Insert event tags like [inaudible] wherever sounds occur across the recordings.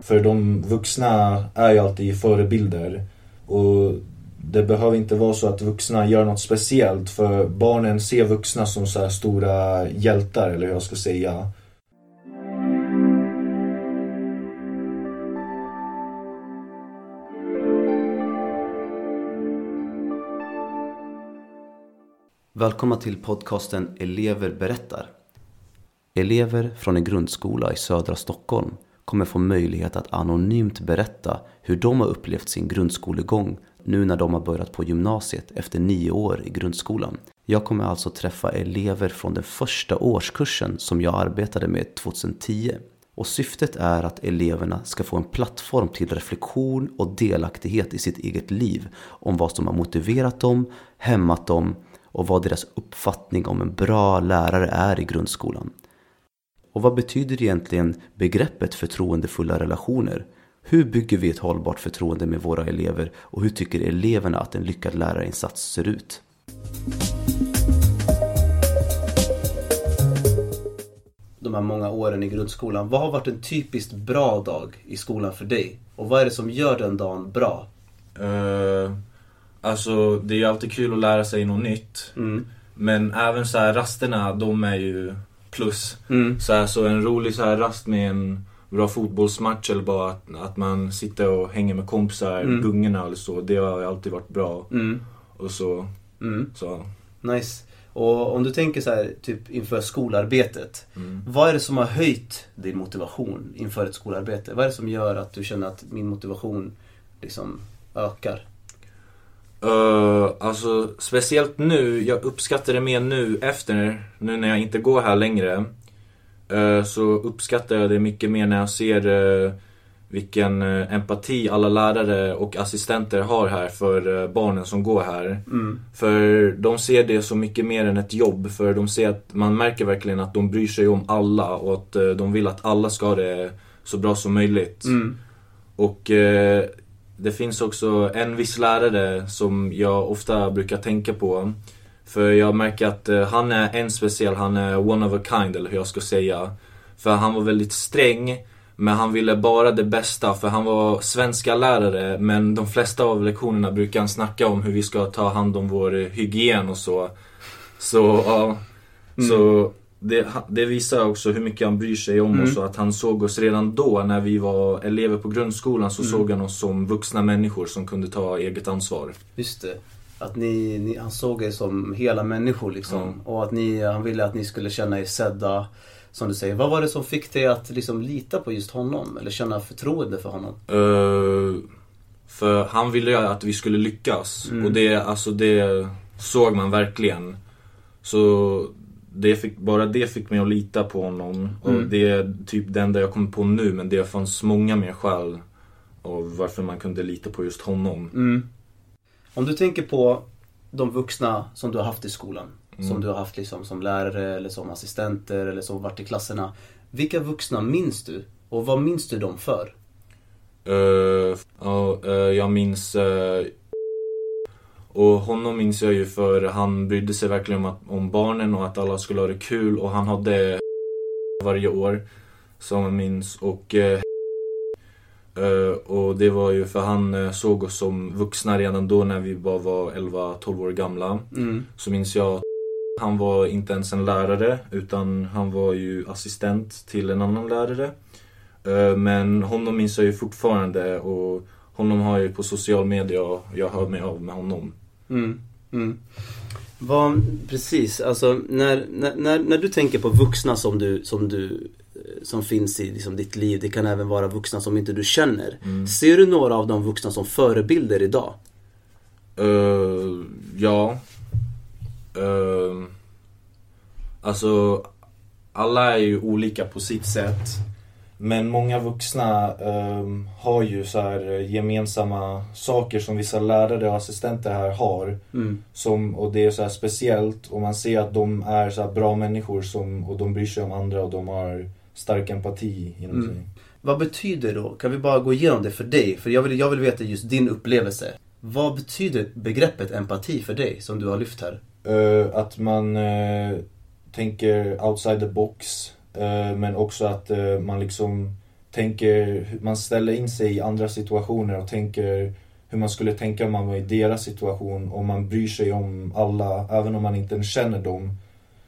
För de vuxna är ju alltid förebilder. Och det behöver inte vara så att vuxna gör något speciellt för barnen ser vuxna som så här stora hjältar eller hur jag ska säga. Välkomna till podcasten Elever berättar. Elever från en grundskola i södra Stockholm kommer få möjlighet att anonymt berätta hur de har upplevt sin grundskolegång nu när de har börjat på gymnasiet efter nio år i grundskolan. Jag kommer alltså träffa elever från den första årskursen som jag arbetade med 2010. Och syftet är att eleverna ska få en plattform till reflektion och delaktighet i sitt eget liv om vad som har motiverat dem, hämmat dem och vad deras uppfattning om en bra lärare är i grundskolan. Och vad betyder egentligen begreppet förtroendefulla relationer? Hur bygger vi ett hållbart förtroende med våra elever och hur tycker eleverna att en lyckad lärarinsats ser ut? De här många åren i grundskolan, vad har varit en typiskt bra dag i skolan för dig? Och vad är det som gör den dagen bra? Uh, alltså det är ju alltid kul att lära sig något nytt. Mm. Men även så här rasterna, de är ju plus. Mm. Så, här, så en rolig så här rast med en bra fotbollsmatch eller bara att, att man sitter och hänger med kompisar, Mm. gungorna eller så. Det har alltid varit bra. Mm. Och så, Mm. så. Nice. Och om du tänker så här, typ inför skolarbetet. Mm. Vad är det som har höjt din motivation inför ett skolarbete? Vad är det som gör att du känner att min motivation liksom ökar? Uh, alltså speciellt nu, jag uppskattar det mer nu efter, nu när jag inte går här längre. Uh, så uppskattar jag det mycket mer när jag ser uh, vilken empati alla lärare och assistenter har här för barnen som går här. Mm. För de ser det så mycket mer än ett jobb. För de ser att man märker verkligen att de bryr sig om alla och att de vill att alla ska ha det så bra som möjligt. Mm. Och eh, det finns också en viss lärare som jag ofta brukar tänka på. För jag märker att eh, han är en speciell, han är one of a kind eller hur jag ska säga. För han var väldigt sträng, men han ville bara det bästa för han var svenska lärare men de flesta av lektionerna brukar han snacka om hur vi ska ta hand om vår eh, hygien och så. Så, ja. Så det, det visar också hur mycket han bryr sig om Mm. oss och att han såg oss redan då när vi var elever på grundskolan så Mm. såg han oss som vuxna människor som kunde ta eget ansvar. Just det. Att ni, ni, han såg er som hela människor liksom. Mm. Och att ni, han ville att ni skulle känna er sedda. Som du säger. Vad var det som fick dig att liksom lita på just honom? Eller känna förtroende för honom? Eh, för han ville ju att vi skulle lyckas Mm. och det, alltså det såg man verkligen. Så det fick, bara det fick mig att lita på honom. Och Mm. det är typ det enda jag kommer på nu men det fanns många mer skäl av varför man kunde lita på just honom. Mm. Om du tänker på de vuxna som du har haft i skolan. Som Mm. du har haft liksom som lärare eller som assistenter eller som varit i klasserna. Vilka vuxna minns du? Och vad minns du dem för? Eh, ja, eh, jag minns... och honom minns jag ju för han brydde sig verkligen om, att, om barnen och att alla skulle ha det kul och han hade [laughs] varje år. Som jag minns och... eh, eh, och det var ju för han eh, såg oss som vuxna redan då när vi bara var 11-12 år gamla. Mm. Så minns jag att [laughs] han var inte ens en lärare utan han var ju assistent till en annan lärare. Men honom minns jag ju fortfarande och honom har jag ju på social media och jag hör mig av med honom. Mm. Mm. Vad, precis, alltså när, när, när, du tänker på vuxna som du, som du eh, som finns i liksom, ditt liv, det kan även vara vuxna som inte du känner. Mm. Ser du några av de vuxna som förebilder idag? Eh, ja. Uh, alltså, alla är ju olika på sitt sätt. Men många vuxna ehm, har ju så här gemensamma saker som vissa lärare och assistenter här har. Mm. Som, och det är så speciellt och man ser att de är så bra människor som, och de bryr sig om andra och de har stark empati inom Mm. sig. Vad betyder då, kan vi bara gå igenom det för dig? För jag vill, jag vill veta just din upplevelse. Vad betyder begreppet empati för dig som du har lyft här? Eh, att man eh, tänker outside the box. Eh, men också att eh, man liksom tänker, man ställer in sig i andra situationer och tänker hur man skulle tänka om man var i deras situation. Om man bryr sig om alla, även om man inte känner dem.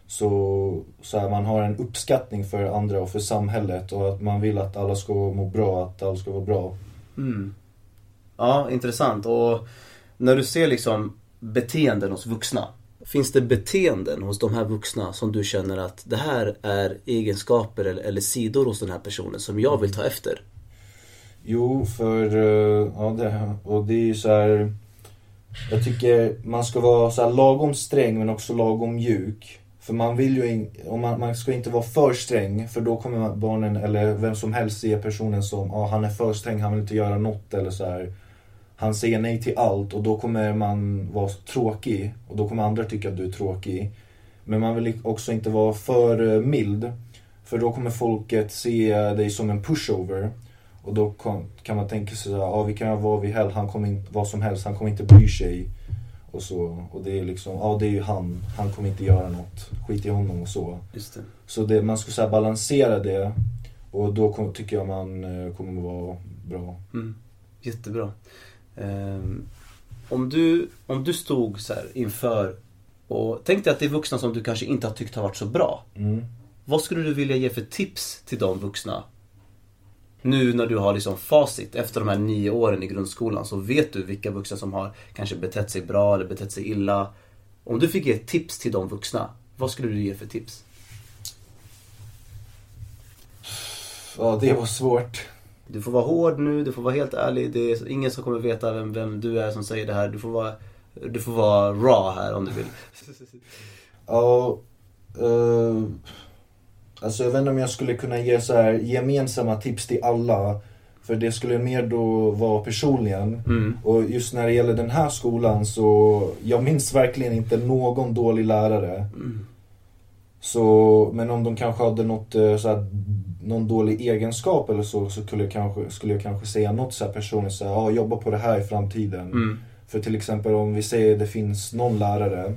Så, så här, man har en uppskattning för andra och för samhället och att man vill att alla ska må bra, att alla ska vara bra. Mm. Ja, intressant. Och när du ser liksom beteenden hos vuxna. Finns det beteenden hos de här vuxna som du känner att det här är egenskaper eller, eller sidor hos den här personen som jag vill ta efter? Jo, för eh, ja, det, och det är ju så här. Jag tycker man ska vara så här lagom sträng men också lagom mjuk. För man vill ju in, och man, man ska inte vara för sträng för då kommer barnen eller vem som helst se personen som ah, han är för sträng, han vill inte göra något eller så här. Han säger nej till allt och då kommer man vara tråkig och då kommer andra tycka att du är tråkig. Men man vill också inte vara för eh, mild. För då kommer folket se dig som en pushover. Och då kan man tänka sig att ja, vi kan vad vi helst, han kommer inte, vad som helst, han kommer inte bry sig. Och så, och det är liksom, ja det är ju han, han kommer inte göra något, skit i honom och så. Just det. Så det, man ska så balansera det och då kom, tycker jag man eh, kommer vara bra. Mm. Jättebra. Um, om, du, om du stod så inför och tänk dig att det är vuxna som du kanske inte har tyckt har varit så bra. Mm. Vad skulle du vilja ge för tips till de vuxna nu när du har liksom facit efter de här nio åren i grundskolan så vet du vilka vuxna som har kanske betett sig bra eller betett sig illa. Om du fick ge ett tips till de vuxna, vad skulle du ge för tips? Ja, det var svårt. Du får vara hård nu, du får vara helt ärlig. Det är ingen som kommer veta vem, vem du är som säger det här. Du får vara, du får vara raw här om du vill. Ja, uh, Alltså jag vet inte om jag skulle kunna ge så här gemensamma tips till alla. För det skulle mer då vara personligen. Mm. Och just när det gäller den här skolan så, jag minns verkligen inte någon dålig lärare. Mm. Så, men om de kanske hade något, eh, så här, någon dålig egenskap eller så, så skulle jag kanske, skulle jag kanske säga något så här personligt, så här, ah, jobba på det här i framtiden. Mm. För till exempel om vi säger det finns någon lärare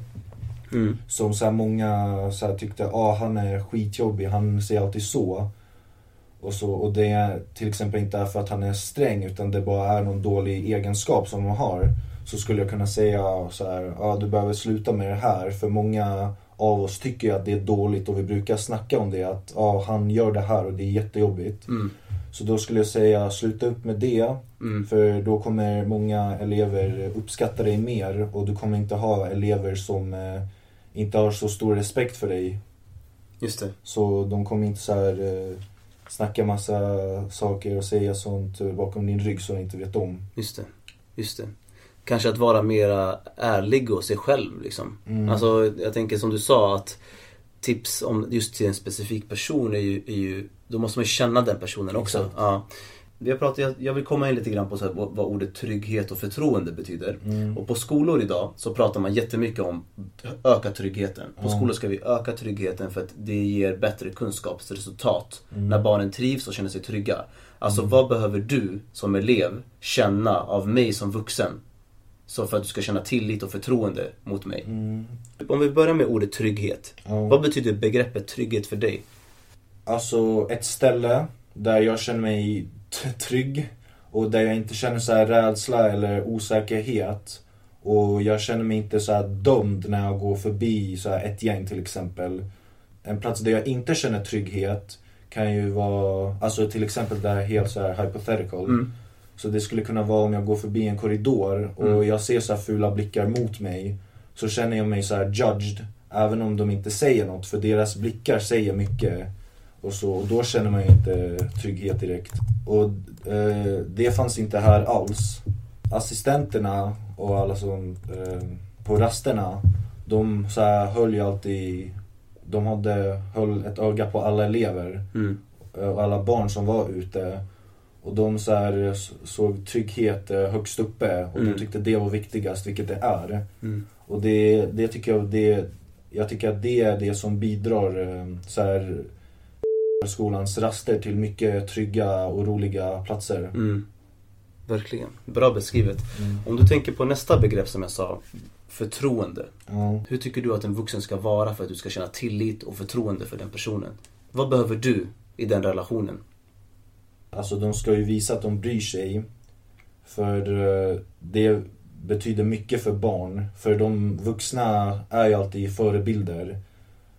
Mm. Som så många så tyckte, ah, han är skitjobbig, han säger alltid så. Och, så. och det är till exempel inte för att han är sträng utan det bara är någon dålig egenskap som man har. Så skulle jag kunna säga så här, ah, du behöver sluta med det här. För många av oss tycker att det är dåligt och vi brukar snacka om det. Att ah, han gör det här och det är jättejobbigt. Mm. Så då skulle jag säga, sluta upp med det. Mm. För då kommer många elever uppskatta dig mer och du kommer inte ha elever som eh, inte har så stor respekt för dig. Just det. Så de kommer inte så här eh, snacka massa saker och säga sånt bakom din rygg som du inte vet om. Just det. Just det. Kanske att vara mera ärlig och sig själv liksom. Mm. Alltså jag tänker som du sa att tips om just till en specifik person är ju, är ju då måste man ju känna den personen också. Exakt. Ja. Vi har pratat, jag, jag vill komma in lite grann på så här, vad, vad ordet trygghet och förtroende betyder. Mm. Och på skolor idag så pratar man jättemycket om öka tryggheten. På Mm. skolor ska vi öka tryggheten för att det ger bättre kunskapsresultat. Mm. När barnen trivs och känner sig trygga. Alltså Mm. vad behöver du som elev känna av mig som vuxen? Så för att du ska känna tillit och förtroende mot mig. Mm. Om vi börjar med ordet trygghet. Ja. Vad betyder begreppet trygghet för dig? Alltså ett ställe där jag känner mig trygg och där jag inte känner så här rädsla eller osäkerhet. Och jag känner mig inte så här dömd när jag går förbi så här ett gäng till exempel. En plats där jag inte känner trygghet kan ju vara, alltså till exempel där helt så här hypothetical. Mm. Så det skulle kunna vara om jag går förbi en korridor och Mm. jag ser så här fula blickar mot mig. Så känner jag mig så här judged, även om de inte säger något. För deras blickar säger mycket. Och, så, och då känner man ju inte trygghet direkt. Och eh, det fanns inte här alls. Assistenterna och alla som eh, på rasterna, de så här, höll ju alltid, de hade, höll ett öga på alla elever Mm. eh, och alla barn som var ute. Och de så här, s- såg trygghet eh, högst uppe och Mm. de tyckte det var viktigast, vilket det är. Mm. Och det, det tycker jag, det, jag tycker att det är det som bidrar eh, så här, skolans raster till mycket trygga och roliga platser. Mm. Verkligen. Bra beskrivet. Mm. Om du tänker på nästa begrepp som jag sa, förtroende. Hur tycker du att en vuxen ska vara för att du ska känna tillit och förtroende för den personen? Vad behöver du i den relationen? Alltså de ska ju visa att de bryr sig. För eh, det betyder mycket för barn. För de vuxna är ju alltid förebilder.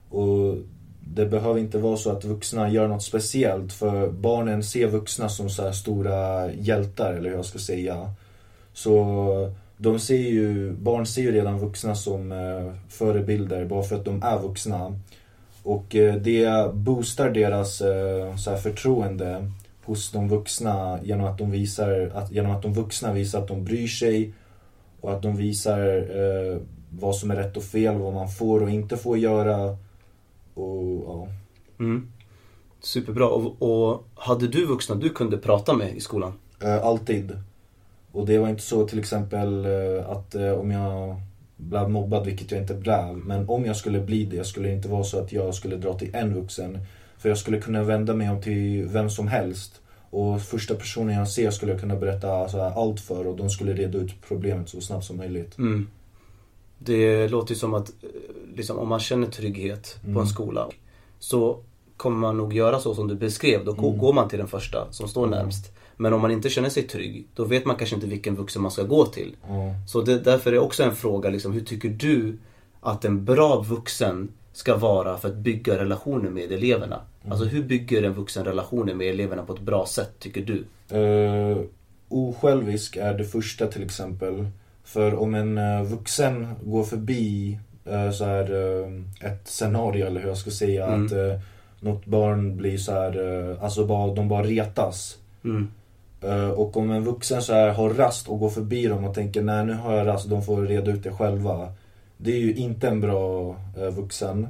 Och det behöver inte vara så att vuxna gör något speciellt. För barnen ser vuxna som så här stora hjältar, eller hur jag ska säga. Så de ser ju, barn ser ju redan vuxna som eh, förebilder bara för att de är vuxna. Och eh, det boostar deras så här, förtroende hos de vuxna genom att de visar att, genom att de vuxna visar att de bryr sig och att de visar eh, vad som är rätt och fel, vad man får och inte får göra. Och, ja. Mm. Superbra. Och, och hade du vuxna du kunde prata med i skolan? Eh, alltid. Och det var inte så till exempel eh, att eh, om jag blev mobbad, vilket jag inte blev, men om jag skulle bli det skulle det inte vara så att jag skulle dra till en vuxen. För jag skulle kunna vända mig om till vem som helst. Och första personen jag ser skulle jag kunna berätta alltså, allt för och de skulle reda ut problemet så snabbt som möjligt. Mm. Det låter ju som att liksom, om man känner trygghet på Mm. en skola så kommer man nog göra så som du beskrev. Då Mm. går man till den första som står närmst. Men om man inte känner sig trygg, då vet man kanske inte vilken vuxen man ska gå till. Så det, därför är också en fråga, liksom, hur tycker du att en bra vuxen ska vara för att bygga relationer med eleverna? Alltså hur bygger en vuxen relationer med eleverna på ett bra sätt, tycker du? Uh, osjälvisk är det första till exempel. För om en eh, vuxen går förbi eh, så här, ett scenario eller hur jag ska säga Mm. att uh, något barn blir så här, alltså bara, de bara retas. Mm. Och om en vuxen så här har rast och går förbi dem och tänker nej nu har jag rast, de får reda ut det själva. Det är ju inte en bra eh, vuxen.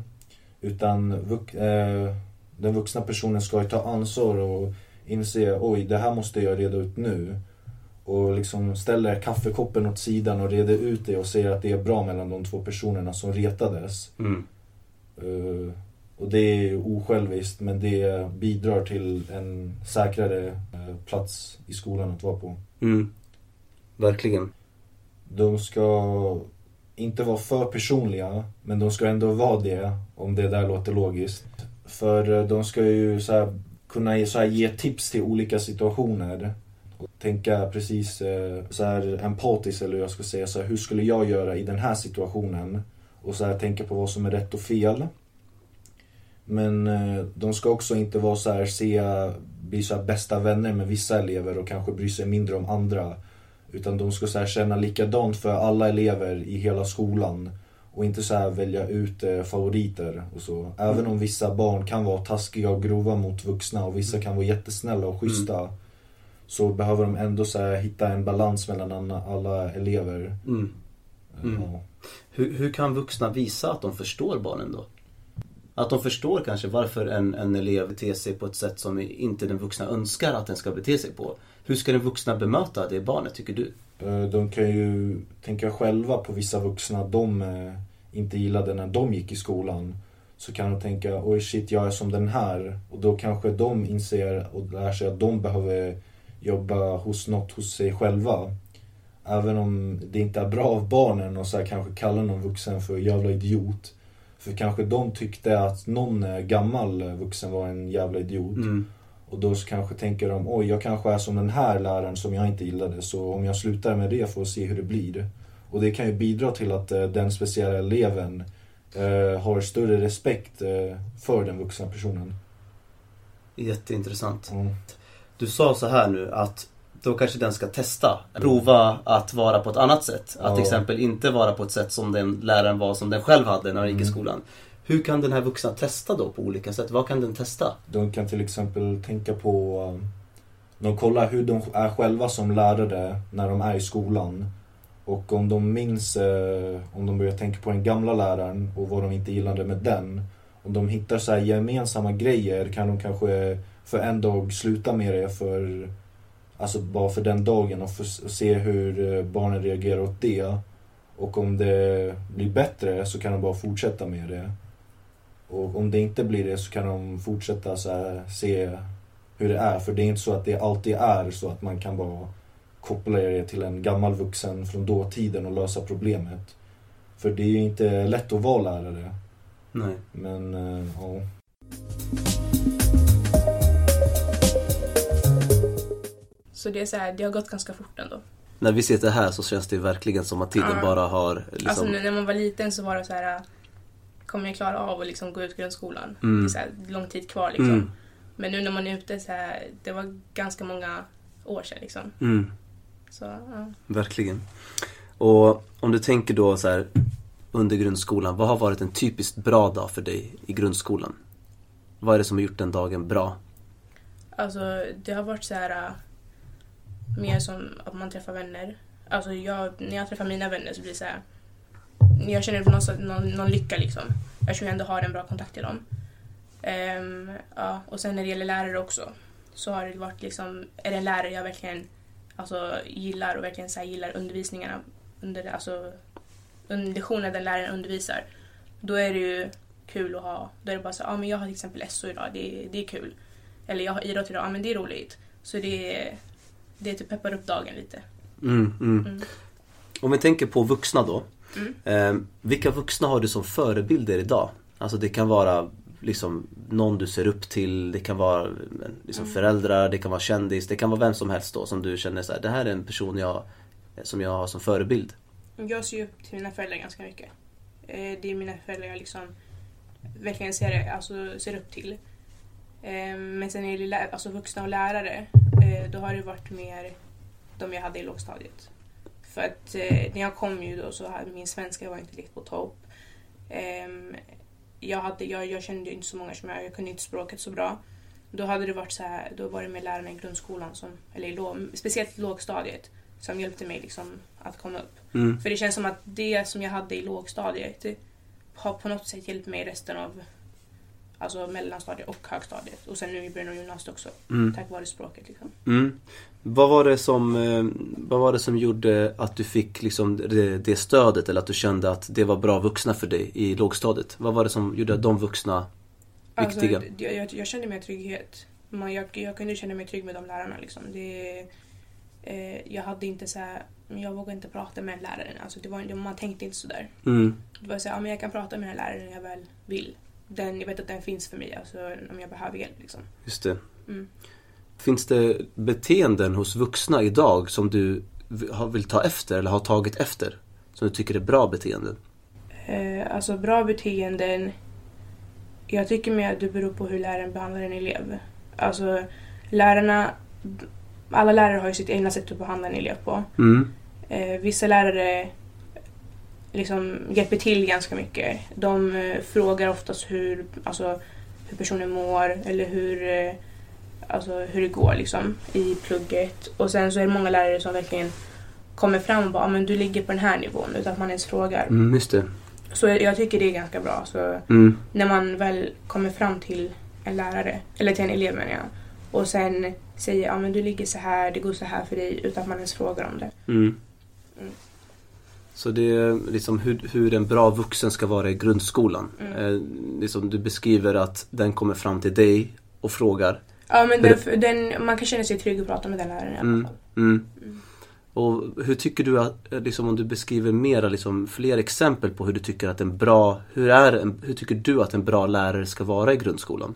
Utan vux, eh, den vuxna personen ska ju ta ansvar och inse oj det här måste jag reda ut nu. Och liksom ställer kaffekoppen åt sidan och reder ut det och säger att det är bra mellan de två personerna som retades. Mm. Eh, och det är osjälviskt men det bidrar till en säkrare eh, plats i skolan att vara på. Mm. Verkligen. De ska inte vara för personliga men de ska ändå vara det om det där låter logiskt. För eh, de ska ju så här, kunna ge, så här, ge tips till olika situationer. Och tänka precis eh, så här empatiskt eller hur jag ska säga. Så här, hur skulle jag göra i den här situationen? Och så här, tänka på vad som är rätt och fel. Men eh, de ska också inte vara så här, se, bli så här bästa vänner med vissa elever och kanske bry sig mindre om andra. Utan de ska så här, känna likadant för alla elever i hela skolan. Och inte så här välja ut eh, favoriter och så. Även om vissa barn kan vara taskiga och grova mot vuxna och vissa kan vara jättesnälla och schyssta. Så behöver de ändå så här, hitta en balans mellan alla, elever. Mm. Mm. Ja. Hur, hur kan vuxna visa att de förstår barnen då? Att de förstår kanske varför en, en elev beter sig på ett sätt som inte den vuxna önskar att den ska bete sig på. Hur ska den vuxna bemöta det barnet, tycker du? Eh, De kan ju tänka själva på vissa vuxna de eh, inte gillade när de gick i skolan. Så kan de tänka, oj shit jag är som den här. Och då kanske de inser och lär sig att de behöver jobba hos något hos sig själva. Även om det inte är bra av barnen och så här kanske kalla någon vuxen för jävla idiot. För kanske de tyckte att någon eh, gammal vuxen var en jävla idiot. Mm. Och då kanske tänker de, oj jag kanske är som den här läraren som jag inte gillade. Så om jag slutar med det får jag se hur det blir. Och det kan ju bidra till att eh, den speciella eleven eh, har större respekt eh, för den vuxna personen. Jätteintressant. Mm. Du sa så här nu att då kanske den ska testa, prova att vara på ett annat sätt. Att Ja. till exempel inte vara på ett sätt som den läraren var som den själv hade när den gick i Mm. skolan. Hur kan den här vuxna testa då på olika sätt? Vad kan den testa? De kan till exempel tänka på, de kollar hur de är själva som lärare när de är i skolan. Och om de minns, eh, om de börjar tänka på den gamla läraren och vad de inte gillade med den. Om de hittar så här gemensamma grejer kan de kanske för en dag sluta med det för, alltså bara för den dagen och, för, och se hur eh, barnen reagerar åt det. Och om det blir bättre så kan de bara fortsätta med det. Och om det inte blir det så kan de fortsätta så här, se hur det är. För det är inte så att det alltid är så att man kan bara koppla det till en gammal vuxen från dåtiden och lösa problemet. För det är ju inte lätt att vara lärare. Nej. Men eh, ja. Så det är så här, det har gått ganska fort ändå. När vi sitter här så känns det verkligen som att tiden Ja. bara har liksom... Alltså när man var liten så var det så här, kommer jag klara av att liksom gå ut grundskolan? Mm. Det är så här, lång tid kvar liksom. Mm. Men nu när man är ute så här, det var ganska många år sedan liksom. Mm, Så ja. verkligen. Och om du tänker då så här under grundskolan, vad har varit en typiskt bra dag för dig i grundskolan? Vad är det som har gjort den dagen bra? Alltså det har varit så här äh, mer som att man träffar vänner. Alltså jag, när jag träffar mina vänner så blir det så här. Jag känner sätt någon, någon lycka liksom. Jag tror jag ändå har en bra kontakt till dem. Ehm, ja, och sen när det gäller lärare också så har det varit liksom, är det en lärare jag verkligen alltså, gillar och verkligen så gillar undervisningarna under, alltså, under lektionen den läraren undervisar. Då är det ju kul att ha, då är det bara så ja men jag har till exempel SO idag, det, är- det är kul. Eller jag har idrott idag, ja men det är roligt. Så det, det typ peppar upp dagen lite. Mm, mm. Mm. Om vi tänker på vuxna då. Mm. Eh, vilka vuxna har du som förebilder idag? Alltså det kan vara liksom någon du ser upp till, det kan vara liksom Mm. föräldrar, det kan vara kändis, det kan vara vem som helst då som du känner så här, det här är en person jag, som jag har som förebild. Jag ser ju upp till mina föräldrar ganska mycket. Eh, Det är mina föräldrar jag liksom verkligen ser, alltså, ser upp till. Eh, Men sen när det alltså, vuxna och lärare, eh, då har det varit mer de jag hade i lågstadiet. För att eh, när jag kom ju då så hade min svenska var inte riktigt på topp. Ehm, Jag, hade, jag, jag kände inte så många som jag, jag kunde inte språket så bra. Då hade det varit så här, då var det med lärarna i grundskolan, som, eller i låg, speciellt lågstadiet, som hjälpte mig liksom att komma upp. Mm. För det känns som att det som jag hade i lågstadiet har på något sätt hjälpt mig resten av alltså mellanstadiet och högstadiet. Och sen nu i början av gymnasiet också. Mm. Tack vare språket. Liksom. Mm. Vad, var det som, eh, vad var det som gjorde att du fick liksom det, det stödet eller att du kände att det var bra vuxna för dig i lågstadiet? Vad var det som gjorde att de vuxna viktiga? Alltså, jag, jag, jag kände mig trygghet. Man, jag, jag kunde känna mig trygg med de lärarna. Liksom. Det, eh, jag hade inte så här, jag vågade inte prata med läraren. Alltså, det var, man tänkte inte så där. Mm. Det var så här, ja, men jag kan prata med den här läraren när jag väl vill. Den, jag vet att den finns för mig alltså, om jag behöver hjälp. Liksom. Just det. Mm. Finns det beteenden hos vuxna idag som du vill ta efter eller har tagit efter? Som du tycker är bra beteenden? Eh, alltså bra beteenden. Jag tycker mer att det beror på hur läraren behandlar en elev. Alltså lärarna, alla lärare har ju sitt egna sätt att behandla en elev på. Mm. Eh, vissa lärare liksom hjälper till ganska mycket. De eh, frågar oftast hur, alltså, hur personen mår eller hur, eh, alltså, hur det går liksom, i plugget. Och sen så är det många lärare som verkligen kommer fram och bara ah, men du ligger på den här nivån utan att man ens frågar. Mm, just det. Så jag, jag tycker det är ganska bra. Så Mm. när man väl kommer fram till en lärare, eller till en elev menar jag, och sen säger ja men du ligger så här, det går så här för dig utan att man ens frågar om det. Mm. Så det är liksom hur, hur en bra vuxen ska vara i grundskolan. Mm. Eh, liksom du beskriver att den kommer fram till dig och frågar. Ja men den, den, man kan känna sig trygg att prata med den läraren i alla Mm. fall. Mm. Mm. Och hur tycker du att, eh, liksom, om du beskriver mera, liksom, fler exempel på hur du tycker att en bra, hur, är en, hur tycker du att en bra lärare ska vara i grundskolan?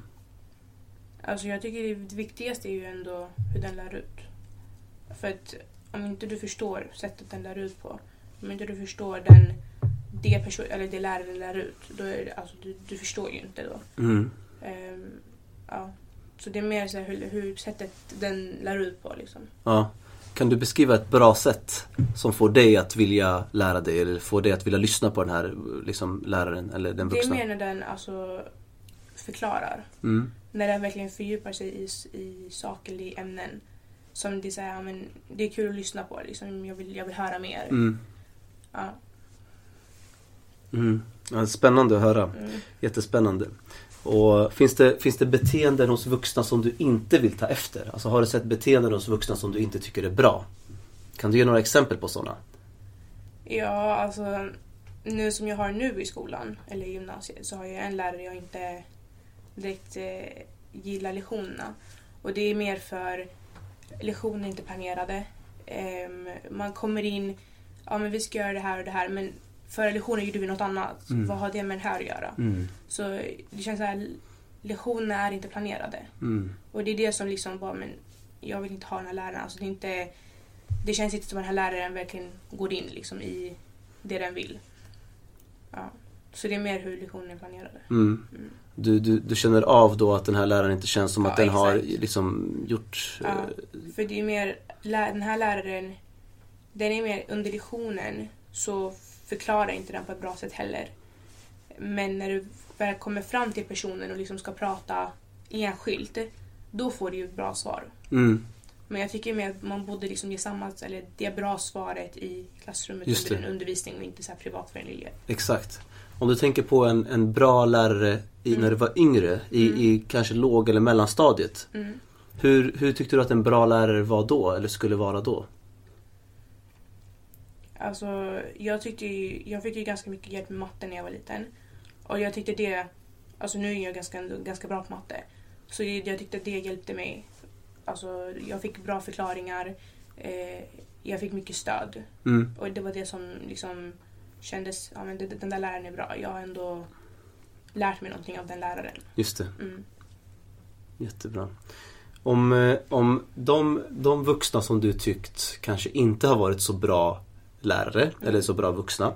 Alltså jag tycker det viktigaste är ju ändå hur den lär ut. För att om inte du förstår sättet den lär ut på, om inte du förstår den, det, person, eller det läraren lär ut, då är det, alltså, du, du förstår ju inte då. Mm. Ehm, ja. Så det är mer så här hur, hur sättet den lär ut på liksom. Ja. Kan du beskriva ett bra sätt som får dig att vilja lära dig eller får dig att vilja lyssna på den här liksom, läraren eller den Det är vuxna? mer när den alltså förklarar. Mm. När den verkligen fördjupar sig i, i saker eller i ämnen. Som det är, så här, men, det är kul att lyssna på. Liksom, jag, vill, jag vill höra mer. Mm. Ja, Mm. Ja, spännande att höra. mm. Jättespännande. Och finns det, finns det beteenden hos vuxna som du inte vill ta efter? Alltså har du sett beteenden hos vuxna som du inte tycker är bra? Kan du ge några exempel på sådana? ja, alltså nu som jag har nu i skolan, eller i gymnasiet, så har jag en lärare jag inte direkt eh, gillar lektionerna. Och det är mer för lektioner är inte planerade. Ehm, man kommer in, ja men vi ska göra det här och det här, men förra lektionen gjorde vi något annat. Mm. Vad har det med det här att göra? Mm. Så det känns så här, lektionerna är inte planerade. Mm. Och det är det som liksom bara, men jag vill inte ha den här läraren. Alltså det, är inte, det känns inte som att den här läraren verkligen går in liksom, i det den vill. Ja. Så det är mer hur lektionen är planerade. Mm. Mm. Du, du, du känner av då att den här läraren inte känns som Ja, att den har exakt. liksom gjort... Ja, eh, för det är mer, den här läraren, den är mer under lektionen så förklarar inte den på ett bra sätt heller. Men när du väl kommer fram till personen och liksom ska prata enskilt, då får du ju ett bra svar. Mm, Men jag tycker mer att man borde liksom ge samma, eller det bra svaret i klassrummet under en undervisning och inte så här privat för en elev. exakt. Om du tänker på en, en bra lärare i, Mm. när du var yngre, i, Mm. i kanske låg eller mellanstadiet. Mm. Hur, hur tyckte du att en bra lärare var då, eller skulle vara då? Alltså, jag tyckte ju, jag fick ju ganska mycket hjälp med matte när jag var liten. Och jag tyckte det, alltså nu är jag ganska, ganska bra på matte. Så jag tyckte att det hjälpte mig. Alltså, jag fick bra förklaringar. Eh, jag fick mycket stöd. Mm, Och det var det som liksom kändes, ja men den där läraren är bra. Jag har ändå lärt mig någonting av den läraren. just det. Mm. Jättebra. Om, eh, om de, de vuxna som du tyckt kanske inte har varit så bra lärare eller så bra vuxna.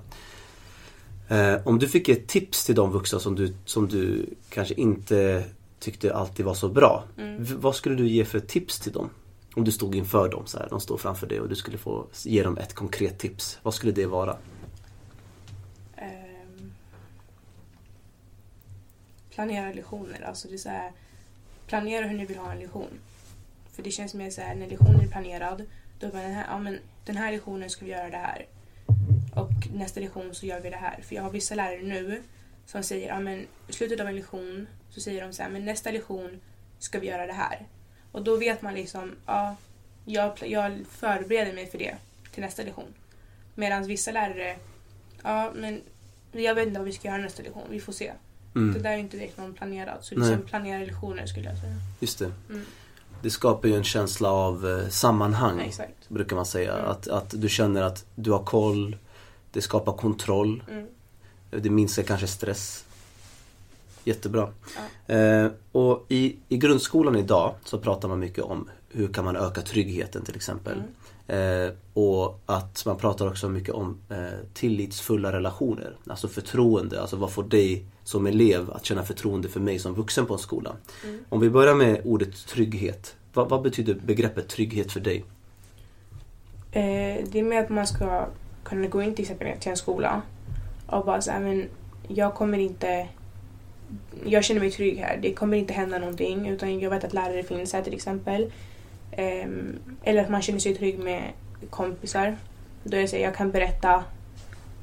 Eh, om du fick ett tips till de vuxna som du, som du kanske inte tyckte alltid var så bra. Mm. Vad skulle du ge för tips till dem? Om du stod inför dem så här, de står framför dig och du skulle få ge dem ett konkret tips. Vad skulle det vara? Ehm, planera lektioner. Alltså det är här, planera hur ni vill ha en lektion. För det känns mer så här, när lektionen är planerad, då är man den här, ja, men den här lektionen ska vi göra det här. Och nästa lektion så gör vi det här. För jag har vissa lärare nu som säger, ja men i slutet av en lektion så säger de så här, men nästa lektion ska vi göra det här. Och då vet man liksom, ja, jag, jag förbereder mig för det till nästa lektion. Medan vissa lärare, ja men jag vet inte vad vi ska göra nästa lektion, vi får se. Det Mm, där är inte direkt någon planerad, så liksom planera lektioner skulle jag säga. just det. Mm. Det skapar ju en känsla av eh, sammanhang. Exakt. brukar man säga. Mm. Att, att du känner att du har koll, det skapar kontroll, Mm. det minskar kanske stress. Jättebra. Ja. Eh, och i, i grundskolan idag så pratar man mycket om hur kan man öka tryggheten till exempel. Mm. Eh, och att man pratar också mycket om eh, tillitsfulla relationer. Alltså förtroende, alltså vad får dig som elev att känna förtroende för mig som vuxen på en skola. Mm. Om vi börjar med ordet trygghet. Vad, vad betyder begreppet trygghet för dig? Eh, det är mer att man ska kunna gå in till exempel till en skola och bara säga men jag kommer inte jag känner mig trygg här. Det kommer inte hända någonting utan jag vet att lärare finns här till exempel. Ehm, eller att man känner sig trygg med kompisar. Då jag säger jag kan berätta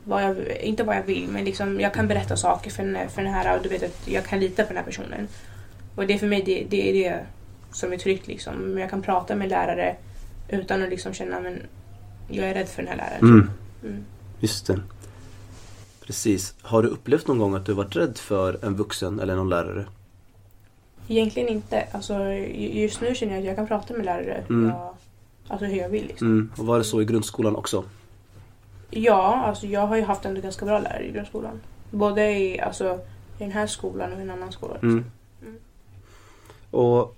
vad jag, inte vad jag vill men liksom jag kan berätta saker för den, för den här och du vet att jag kan lita på den här personen. Och det är för mig det, det är det som är tryggt liksom. Jag kan prata med lärare utan att liksom känna men jag är rädd för den här läraren. Mm. Mm. Just det. Precis. Har du upplevt någon gång att du varit rädd för en vuxen eller någon lärare? Egentligen inte. Alltså, ju- just nu känner jag att jag kan prata med lärare Mm. jag, alltså hur jag vill. Liksom. Mm. Och var det så i grundskolan också? Ja, alltså jag har ju haft ändå ganska bra lärare i grundskolan. Både i, alltså, i den här skolan och i en annan skola. Mm. Mm. Och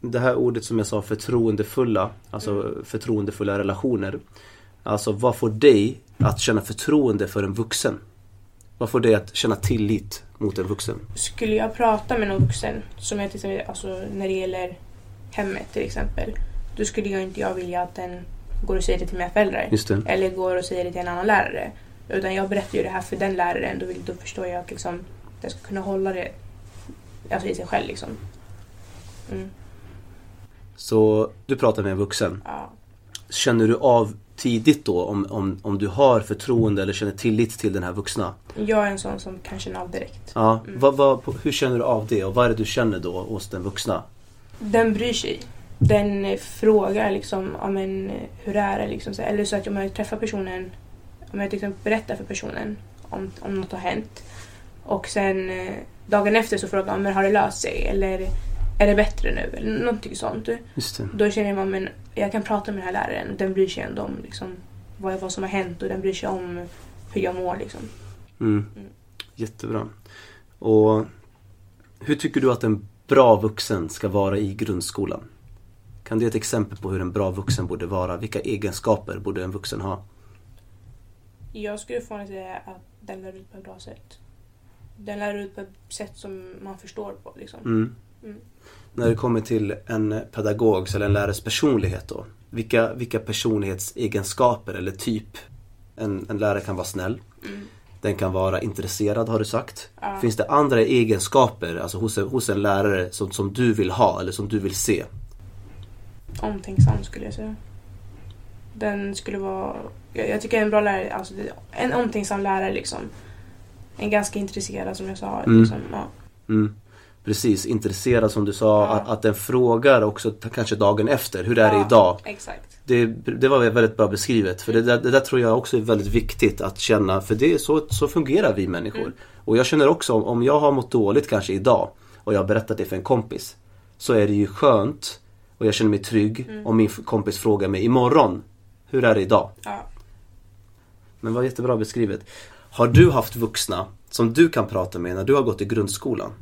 det här ordet som jag sa, förtroendefulla, alltså förtroendefulla relationer. Alltså vad får dig att känna förtroende för en vuxen? Vad får dig att känna tillit mot en vuxen? Skulle jag prata med någon vuxen, som jag till exempel, alltså när det gäller hemmet till exempel. Då skulle jag inte jag vilja att den går och säger det till mina föräldrar. Eller går och säger det till en annan lärare. Utan jag berättar ju det här för den läraren. Då, vill, då förstår jag att liksom, den ska kunna hålla det alltså, i sig själv. Liksom. Mm, Så du pratar med en vuxen. ja. Känner du av tidigt då om, om, om du har förtroende eller känner tillit till den här vuxna? Jag är en sån som kan känna av direkt. Ja, Mm. vad, vad, hur känner du av det och vad är det du känner då hos den vuxna? Den bryr sig. Den frågar liksom, ja, men, hur är det? Liksom, så, eller så att om jag träffar personen, om jag till exempel berättar för personen om, om något har hänt. Och sen eh, dagen efter så frågar man, har det löst sig? Eller är det bättre nu? Eller någonting sånt. Då känner man men jag kan prata med den här läraren. Den bryr sig ändå om liksom, vad, vad som har hänt och den bryr sig om hur jag mår. Liksom. Mm. Mm. Jättebra. Och hur tycker du att en bra vuxen ska vara i grundskolan? Kan du ge ett exempel på hur en bra vuxen borde vara? Vilka egenskaper borde en vuxen ha? Jag skulle få säga att den lär ut på ett bra sätt. Den lär ut på ett sätt som man förstår på. Liksom. Mm. Mm. När det kommer till en pedagogs eller en lärares personlighet då. Vilka, vilka personlighetsegenskaper eller typ? En, en lärare kan vara snäll. Mm. Den kan vara intresserad har du sagt. Ja. Finns det andra egenskaper alltså hos, hos en lärare som, som du vill ha eller som du vill se? Omtänksam skulle jag säga. Den skulle vara... Jag, jag tycker en bra lärare, alltså det- en omtänksam lärare liksom. En ganska intresserad som jag sa. Mm. Liksom, ja. Mm. Precis, intresserad som du sa. Ja. Att, att den frågar också kanske dagen efter. Hur är det Ja, idag? Exakt. Det, det var väldigt bra beskrivet. För det där, det där tror jag också är väldigt viktigt att känna. För det så, så fungerar vi människor. Mm. Och jag känner också om, om jag har mått dåligt kanske idag och jag har berättat det för en kompis. Så är det ju skönt och jag känner mig trygg Mm. om min kompis frågar mig imorgon. Hur är det idag? Ja. Men vad jättebra beskrivet. Har du haft vuxna som du kan prata med när du har gått i grundskolan?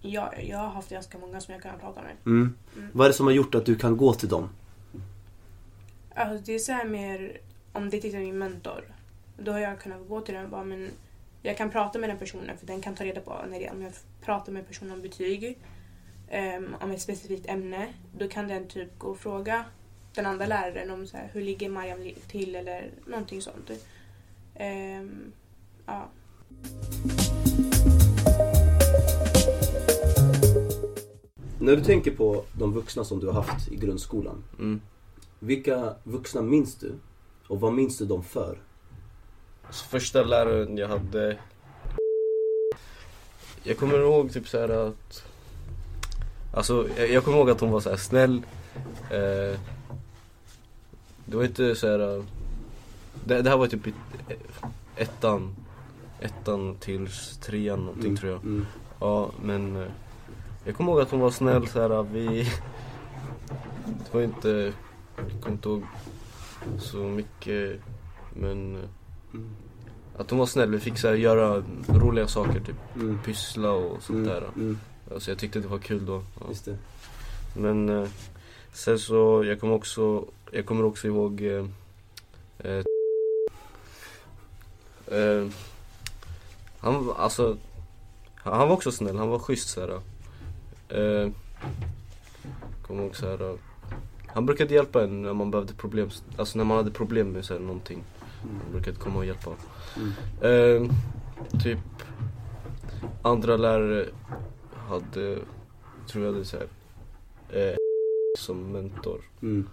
Ja, jag har haft ganska många som jag kan prata med. Mm. Mm. Vad är det som har gjort att du kan gå till dem? Alltså, det är så här mer, om det är till exempel min mentor. Då har jag kunnat gå till den och bara, men jag kan prata med den personen för den kan ta reda på när det, om jag pratar med personen om betyg, ehm, om ett specifikt ämne. Då kan den typ gå och fråga den andra läraren om så här, hur ligger Mariam till eller någonting sånt. Ehm, ja. När du tänker på de vuxna som du har haft i grundskolan. Mm. Vilka vuxna minns du? Och vad minns du dem för? Så första läraren jag hade Jag kommer ihåg typ så här att Alltså jag, jag kommer ihåg att hon var så här snäll eh, Det var inte så här. Det, det här var typ ettan Ettan till trean någonting tror jag Mm. Ja men eh, Jag kommer ihåg att hon var snäll så här. Vi Det var inte Jag kommer inte ihåg Så mycket Men eh, Mm. Att hon var snäll, vi fick så här, göra roliga saker, typ Mm. pyssla och sånt där. Mm. Alltså jag tyckte det var kul då. Ja. Just det. Men eh, sen så, jag kommer också, jag kommer också ihåg eh, eh, Han alltså, han var också snäll, han var schysst såhär. Eh, kommer ihåg såhär. Han brukade hjälpa en när man behövde problem, alltså när man hade problem med så här, någonting. Han brukade komma och hjälpa. Mm. Eh, typ andra lärare hade, tror jag hade så här, eh, som mentor. Mm.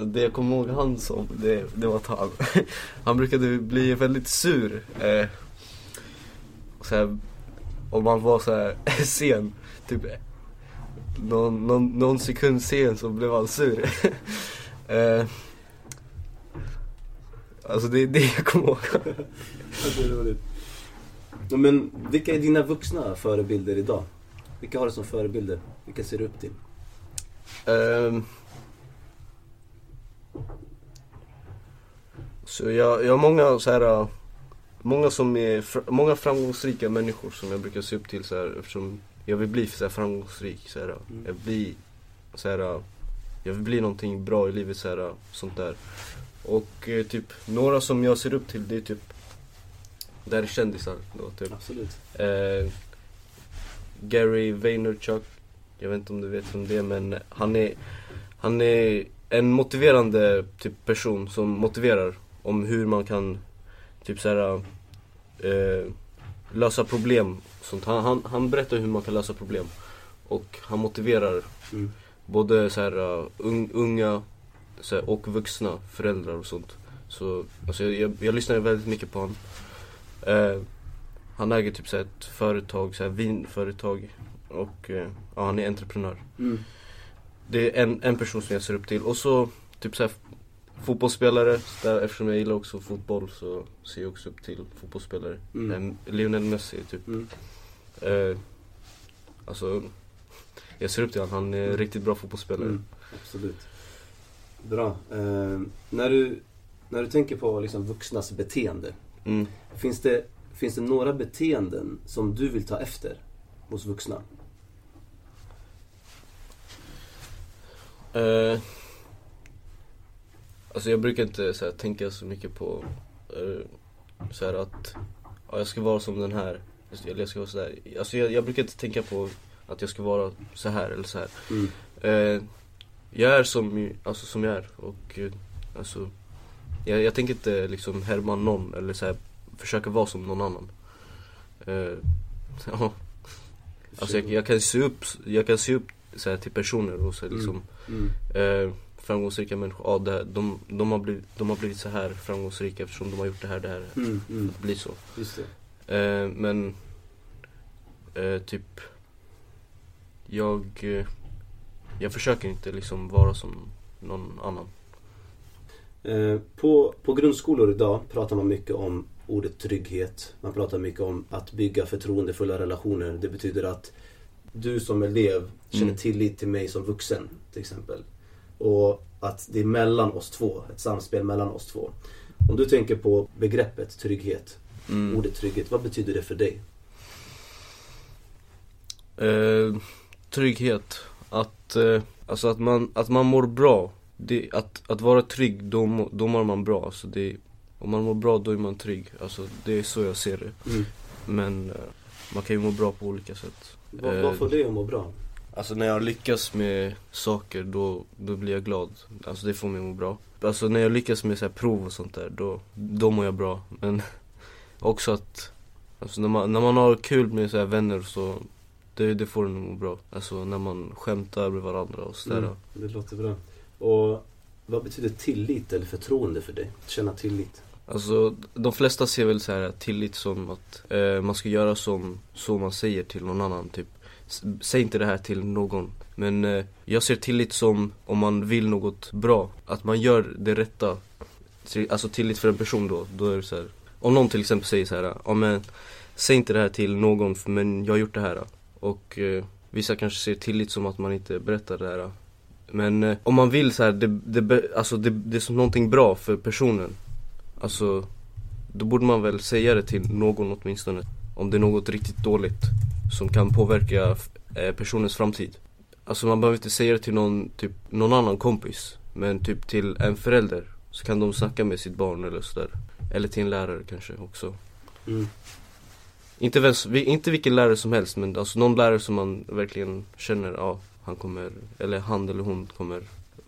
Det jag kommer ihåg han som, det, det var att han, [laughs] han brukade bli väldigt sur. Eh, så här, om man var så här [laughs] sen, typ någon, någon, någon sekund sen så blev han sur. [laughs] eh, alltså det är det jag kommer ihåg. Det är roligt. Men vilka är dina vuxna förebilder idag? Vilka har du som förebilder? Vilka ser du upp till? Ehm. så jag, jag har många så här, många som är, många framgångsrika människor som jag brukar se upp till så här, eftersom jag vill bli så här framgångsrik. Så här. Mm. Jag vill bli, så här, jag vill bli någonting bra i livet så här, sånt där. Och eh, typ några som jag ser upp till det är typ, det här är kändisar då typ. Absolut. Eh, Gary Vaynerchuk, jag vet inte om du vet vem det är men han är, han är en motiverande typ person som motiverar om hur man kan typ såhär eh, lösa problem. Sånt. Han, han, han berättar hur man kan lösa problem. Och han motiverar Mm. både så här, un, unga så här, och vuxna föräldrar och sånt. Så alltså, jag, jag, jag lyssnar väldigt mycket på honom. Eh, han äger typ så ett företag, så här, vinföretag. Och eh, ja, han är entreprenör. Mm. Det är en, en person som jag ser upp till. Och så typ så här, fotbollsspelare. Där, eftersom jag gillar också fotboll så ser jag också upp till fotbollsspelare. Mm. Lionel Messi typ. Mm. Eh, alltså, jag ser upp till honom. Han är Mm. riktigt bra fotbollsspelare. Mm. Absolut. Bra. Eh, när, du, när du tänker på liksom vuxnas beteende. Mm. Finns det, finns det några beteenden som du vill ta efter hos vuxna? Eh, alltså jag brukar inte så här, tänka så mycket på eh, så här att ja, jag ska vara som den här. Eller jag ska vara så här. Alltså jag, jag brukar inte tänka på att jag ska vara så här eller så här. Mm. Eh, jag är som, alltså, som jag är och alltså jag, jag tänker inte liksom härma någon eller så här, försöka vara som någon annan. Eh, [laughs] ja. Alltså jag, jag kan se upp, jag kan se upp så här, till personer och så här, liksom Mm. eh, framgångsrika människor, ja, det, här- de, de, har blivit, de har blivit så här framgångsrika eftersom de har gjort det här, det här. Mm. Mm. Det blir så. Eh, men eh, typ jag, eh, jag försöker inte liksom vara som någon annan. Eh, På, på grundskolor idag pratar man mycket om ordet trygghet. Man pratar mycket om att bygga förtroendefulla relationer. Det betyder att du som elev känner Mm. tillit till mig som vuxen till exempel. Och att det är mellan oss två, ett samspel mellan oss två. Om du tänker på begreppet trygghet, Mm. ordet trygghet, vad betyder det för dig? Eh, trygghet, att, eh, alltså att, man, att man mår bra. Det, att, att vara trygg, då, då mår man bra. Alltså det, om man mår bra, då är man trygg. Alltså det är så jag ser det. Mm. Men eh, man kan ju må bra på olika sätt. Vad, får dig att må bra? Alltså när jag lyckas med saker då, då blir jag glad. Alltså det får mig att må bra. Alltså när jag lyckas med så här prov och sånt där, då, då mår jag bra. Men [laughs] också att, alltså när man, när man har kul med så här vänner så, det, det får en att må bra. Alltså när man skämtar med varandra och sådär. Mm, det låter bra. Och vad betyder tillit eller förtroende för dig? Känna tillit? Alltså de flesta ser väl så här tillit som att eh, man ska göra som så man säger till någon annan. Typ, S- säg inte det här till någon. Men eh, jag ser tillit som om man vill något bra. Att man gör det rätta. Alltså tillit för en person då. Då är det så här. Om någon till exempel säger så här. Ja men säg inte det här till någon men jag har gjort det här. Och eh, vissa kanske ser tillit som att man inte berättar det här. Men eh, om man vill så här, det, det, alltså det, det är som någonting bra för personen. Alltså, då borde man väl säga det till någon åtminstone. Om det är något riktigt dåligt som kan påverka eh, personens framtid. Alltså man behöver inte säga det till någon, typ, någon annan kompis. Men typ till en förälder. Så kan de snacka med sitt barn eller sådär. Eller till en lärare kanske också. Mm. Inte, vem, inte vilken lärare som helst men alltså någon lärare som man verkligen känner, ja han kommer, eller han eller hon kommer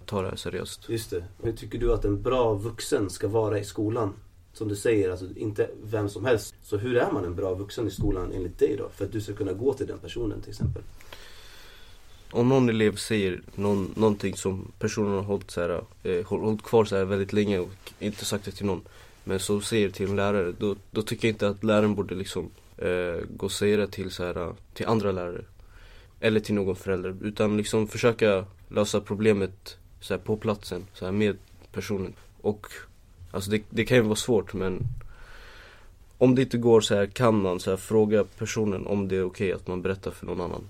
ta det här seriöst. Just det. Hur tycker du att en bra vuxen ska vara i skolan? Som du säger, alltså inte vem som helst. Så hur är man en bra vuxen i skolan enligt dig då? För att du ska kunna gå till den personen till exempel. Om någon elev säger någon, någonting som personen har hållit, så här, eh, håll- hållit kvar så här väldigt länge och inte sagt det till någon Men så säger till en lärare, då, då tycker jag inte att läraren borde liksom eh, gå och säga det till, så här, till andra lärare Eller till någon förälder, utan liksom försöka lösa problemet så här, på platsen, så här, med personen Och alltså det, det kan ju vara svårt men om det inte går så här kan man så här, fråga personen om det är okej att man berättar för någon annan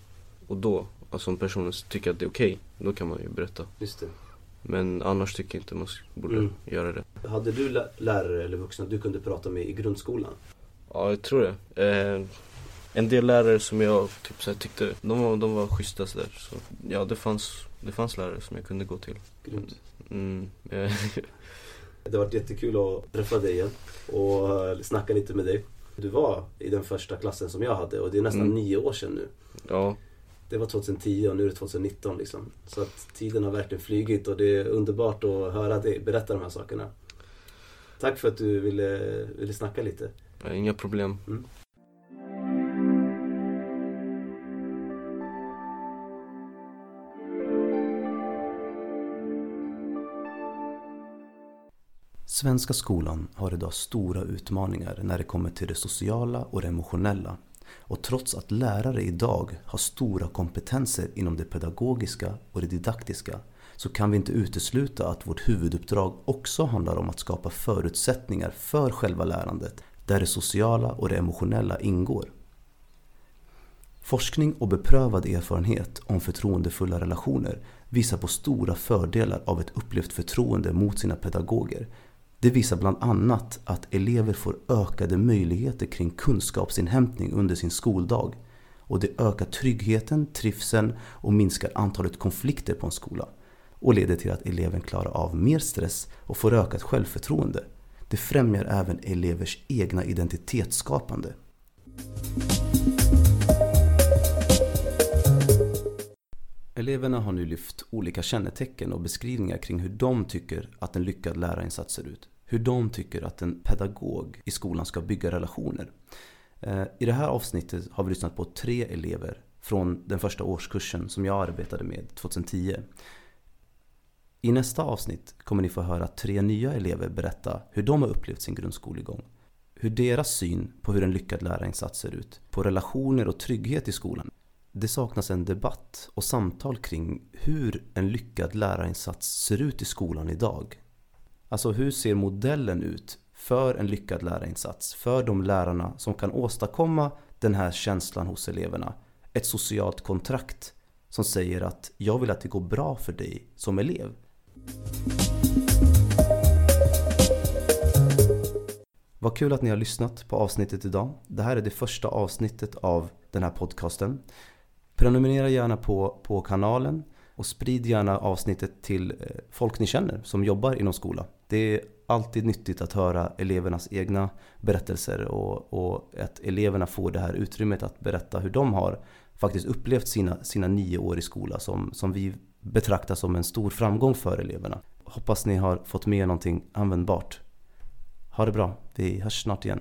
och då, alltså om personen tycker att det är okej, då kan man ju berätta. Just det. Men annars tycker jag inte man borde Mm. göra det. Hade du lä- lärare eller vuxna du kunde prata med i grundskolan? Ja, jag tror det. Eh, en del lärare som jag typ så här, tyckte, de var, de var schyssta sådär. Så ja, det fanns, det fanns lärare som jag kunde gå till. Grymt. Mm, [laughs] Det har varit jättekul att träffa dig igen och snacka lite med dig. Du var i den första klassen som jag hade och det är nästan Mm. nio år sedan nu. ja, Det var 2010 och nu är det 2019 liksom. Så att tiden har verkligen flygit och det är underbart att höra dig berätta de här sakerna. Tack för att du ville, ville snacka lite. inga problem. Svenska skolan har idag stora utmaningar när det kommer till det sociala och det emotionella. Och trots att lärare idag har stora kompetenser inom det pedagogiska och det didaktiska så kan vi inte utesluta att vårt huvuduppdrag också handlar om att skapa förutsättningar för själva lärandet där det sociala och det emotionella ingår. Forskning och beprövad erfarenhet om förtroendefulla relationer visar på stora fördelar av ett upplevt förtroende mot sina pedagoger. Det visar bland annat att elever får ökade möjligheter kring kunskapsinhämtning under sin skoldag och det ökar tryggheten, trivseln och minskar antalet konflikter på en skola. och leder till att eleven klarar av mer stress och får ökat självförtroende. Det främjar även elevers egna identitetsskapande. Eleverna har nu lyft olika kännetecken och beskrivningar kring hur de tycker att en lyckad lärarinsats ser ut. Hur de tycker att en pedagog i skolan ska bygga relationer. Eh, I det här avsnittet har vi lyssnat på tre elever från den första årskursen som jag arbetade med 2010. I nästa avsnitt kommer ni få höra tre nya elever berätta hur de har upplevt sin grundskolegång. Hur deras syn på hur en lyckad lärarinsats ser ut, på relationer och trygghet i skolan. Det saknas en debatt och samtal kring hur en lyckad lärarinsats ser ut i skolan idag. Alltså hur ser modellen ut för en lyckad lärarinsats? För de lärarna som kan åstadkomma den här känslan hos eleverna. Ett socialt kontrakt som säger att jag vill att det går bra för dig som elev. Vad kul att ni har lyssnat på avsnittet idag. Det här är det första avsnittet av den här podcasten. Prenumerera gärna på, på kanalen och sprid gärna avsnittet till eh, folk ni känner som jobbar inom skola. Det är alltid nyttigt att höra elevernas egna berättelser och, och att eleverna får det här utrymmet att berätta hur de har faktiskt upplevt sina, sina nio år i skola som, som vi betraktar som en stor framgång för eleverna. Hoppas ni har fått med någonting användbart. Ha det bra, vi hörs snart igen.